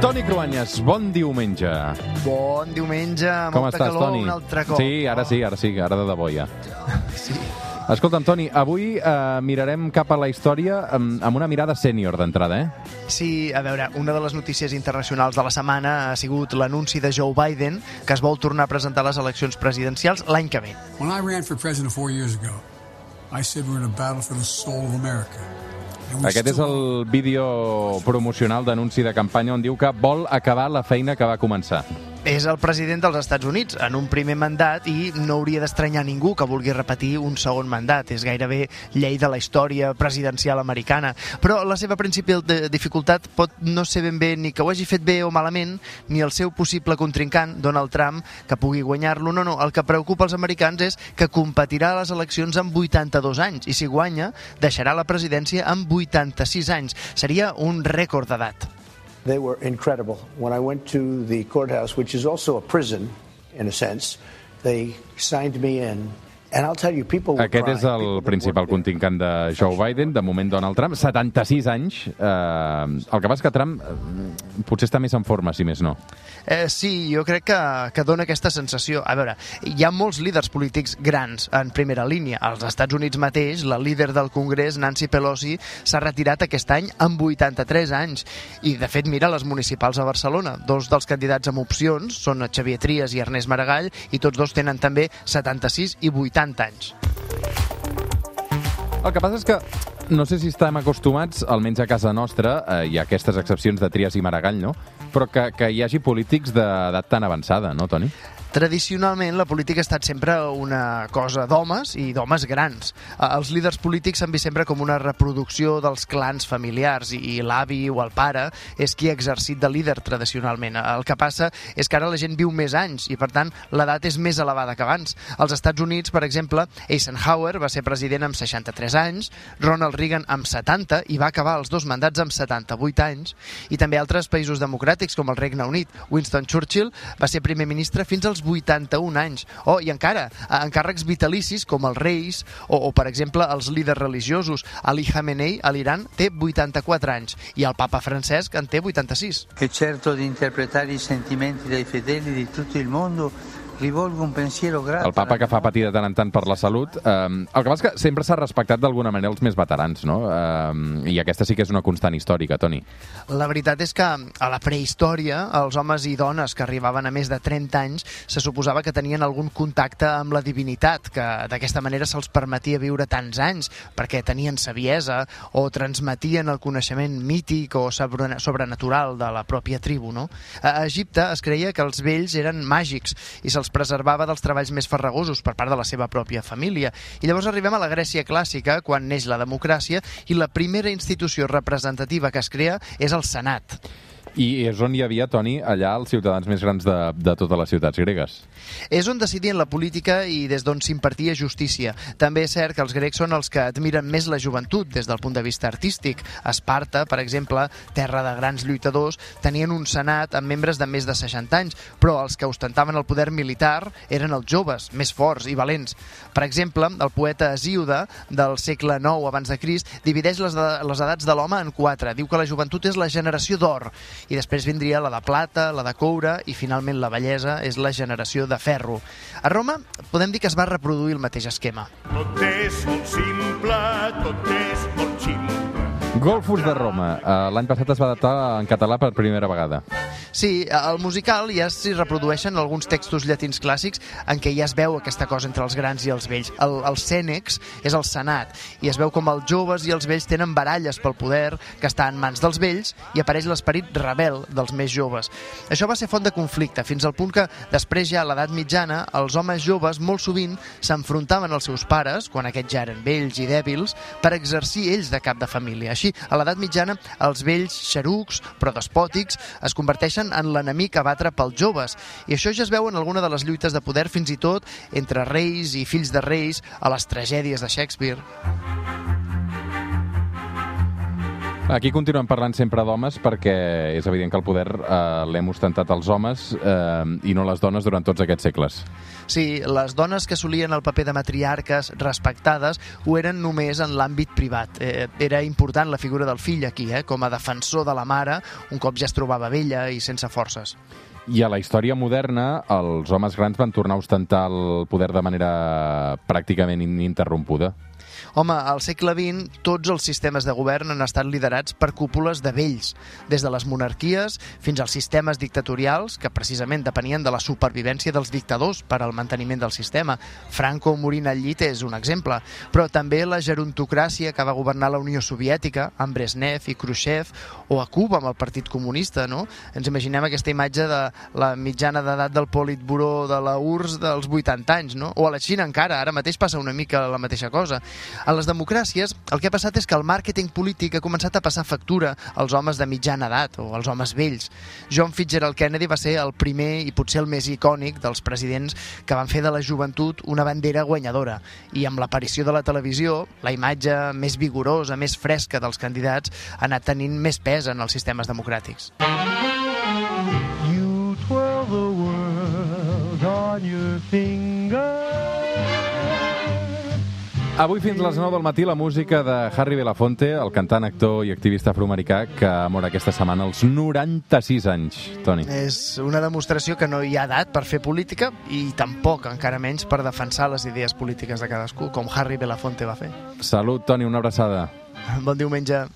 Toni Cruanyes, bon diumenge. Bon diumenge, Com molta estàs, calor Toni? un altre cop. Sí, ara sí, ara sí, ara de debò ja. Sí. Escolta'm, Toni, avui eh, mirarem cap a la història amb, amb una mirada sènior d'entrada, eh? Sí, a veure, una de les notícies internacionals de la setmana ha sigut l'anunci de Joe Biden que es vol tornar a presentar a les eleccions presidencials l'any que ve. When I ran for president four years ago, I said we're in a battle for the soul of America. Aquest és el vídeo promocional d'anunci de campanya on diu que vol acabar la feina que va començar. És el president dels Estats Units en un primer mandat i no hauria d'estranyar ningú que vulgui repetir un segon mandat. És gairebé llei de la història presidencial americana. Però la seva principal dificultat pot no ser ben bé ni que ho hagi fet bé o malament, ni el seu possible contrincant, Donald Trump, que pugui guanyar-lo. No, no, el que preocupa els americans és que competirà a les eleccions amb 82 anys i si guanya deixarà la presidència amb 86 anys. Seria un rècord d'edat. They were incredible. When I went to the courthouse, which is also a prison in a sense, they signed me in. Aquest és el principal contrincant de Joe Biden, de moment Donald Trump, 76 anys. Eh, el que passa és que Trump eh, potser està més en forma, si més no. Eh, sí, jo crec que, que dona aquesta sensació. A veure, hi ha molts líders polítics grans en primera línia. Als Estats Units mateix, la líder del Congrés, Nancy Pelosi, s'ha retirat aquest any amb 83 anys. I, de fet, mira les municipals a Barcelona. Dos dels candidats amb opcions són Xavier Trias i Ernest Maragall, i tots dos tenen també 76 i 80 anys. El que passa és que no sé si estem acostumats, almenys a casa nostra, eh, hi ha aquestes excepcions de Trias i Maragall, no? Però que, que hi hagi polítics d'edat tan avançada, no, Toni? Tradicionalment, la política ha estat sempre una cosa d'homes i d'homes grans. Eh, Els líders polítics s'han vist sempre com una reproducció dels clans familiars i, l'avi o el pare és qui ha exercit de líder tradicionalment. El que passa és que ara la gent viu més anys i, per tant, l'edat és més elevada que abans. Als Estats Units, per exemple, Eisenhower va ser president amb 63 anys, Ronald Reagan amb 70 i va acabar els dos mandats amb 78 anys, i també altres països democràtics com el Regne Unit. Winston Churchill va ser primer ministre fins als 81 anys. Oh, i encara, eh, encàrrecs vitalicis com els reis o, o per exemple, els líders religiosos. Ali Khamenei, a l'Iran, té 84 anys i el papa Francesc en té 86. e certo di interpretare i sentimenti dei fedeli di tutto il mondo, rivolgo un pensiero grato. El papa que fa patir de tant en tant per la salut. Eh, el que passa és que sempre s'ha respectat d'alguna manera els més veterans, no? Eh, I aquesta sí que és una constant històrica, Toni. La veritat és que a la prehistòria els homes i dones que arribaven a més de 30 anys se suposava que tenien algun contacte amb la divinitat, que d'aquesta manera se'ls permetia viure tants anys perquè tenien saviesa o transmetien el coneixement mític o sobre- sobrenatural de la pròpia tribu. No? A Egipte es creia que els vells eren màgics i se'ls preservava dels treballs més farragosos per part de la seva pròpia família. I llavors arribem a la Grècia clàssica, quan neix la democràcia, i la primera institució representativa que es crea és el Senat. I és on hi havia, Toni, allà els ciutadans més grans de, de totes les ciutats gregues. És on decidien la política i des d'on s'impartia justícia. També és cert que els grecs són els que admiren més la joventut des del punt de vista artístic. Esparta, per exemple, terra de grans lluitadors, tenien un senat amb membres de més de 60 anys, però els que ostentaven el poder militar eren els joves, més forts i valents. Per exemple, el poeta Hesíode, del segle IX abans de Crist, divideix les, les edats de l'home en quatre. Diu que la joventut és la generació d'or, i després vindria la de plata, la de coure, i finalment la bellesa és la generació de ferro. A Roma podem dir que es va reproduir el mateix esquema. Tot és molt simple, tot és. Golfos de Roma. Eh, L'any passat es va adaptar en català per primera vegada. Sí, al musical ja s'hi reprodueixen alguns textos llatins clàssics en què ja es veu aquesta cosa entre els grans i els vells. El, el Cènex és el Senat i es veu com els joves i els vells tenen baralles pel poder que està en mans dels vells i apareix l'esperit rebel dels més joves. Això va ser font de conflicte, fins al punt que després ja a l'edat mitjana els homes joves molt sovint s'enfrontaven als seus pares, quan aquests ja eren vells i dèbils, per exercir ells de cap de família. Així, a l'edat mitjana, els vells xerucs, però despòtics, es converteixen en l'enemic a batre pels joves. I això ja es veu en alguna de les lluites de poder, fins i tot entre reis i fills de reis, a les tragèdies de Shakespeare. Aquí continuem parlant sempre d'homes perquè és evident que el poder eh, l'hem ostentat els homes eh, i no les dones durant tots aquests segles. Sí, les dones que solien el paper de matriarques respectades ho eren només en l'àmbit privat. Eh, era important la figura del fill aquí, eh, com a defensor de la mare, un cop ja es trobava vella i sense forces. I a la història moderna, els homes grans van tornar a ostentar el poder de manera pràcticament ininterrompuda. Home, al segle XX tots els sistemes de govern han estat liderats per cúpules de vells, des de les monarquies fins als sistemes dictatorials que precisament depenien de la supervivència dels dictadors per al manteniment del sistema. Franco morint al llit és un exemple, però també la gerontocràcia que va governar la Unió Soviètica, amb Brezhnev i Khrushchev, o a Cuba amb el Partit Comunista, no? Ens imaginem aquesta imatge de la mitjana d'edat del Politburó de la URSS dels 80 anys, no? O a la Xina encara, ara mateix passa una mica la mateixa cosa. A les democràcies el que ha passat és que el màrqueting polític ha començat a passar factura als homes de mitjana edat o als homes vells. John Fitzgerald Kennedy va ser el primer i potser el més icònic dels presidents que van fer de la joventut una bandera guanyadora i amb l'aparició de la televisió la imatge més vigorosa, més fresca dels candidats ha anat tenint més pes en els sistemes democràtics. You twirl the world on your finger. Avui fins a les 9 del matí la música de Harry Belafonte, el cantant, actor i activista afroamericà que mor aquesta setmana als 96 anys, Toni. És una demostració que no hi ha edat per fer política i tampoc, encara menys, per defensar les idees polítiques de cadascú, com Harry Belafonte va fer. Salut, Toni, una abraçada. Bon diumenge.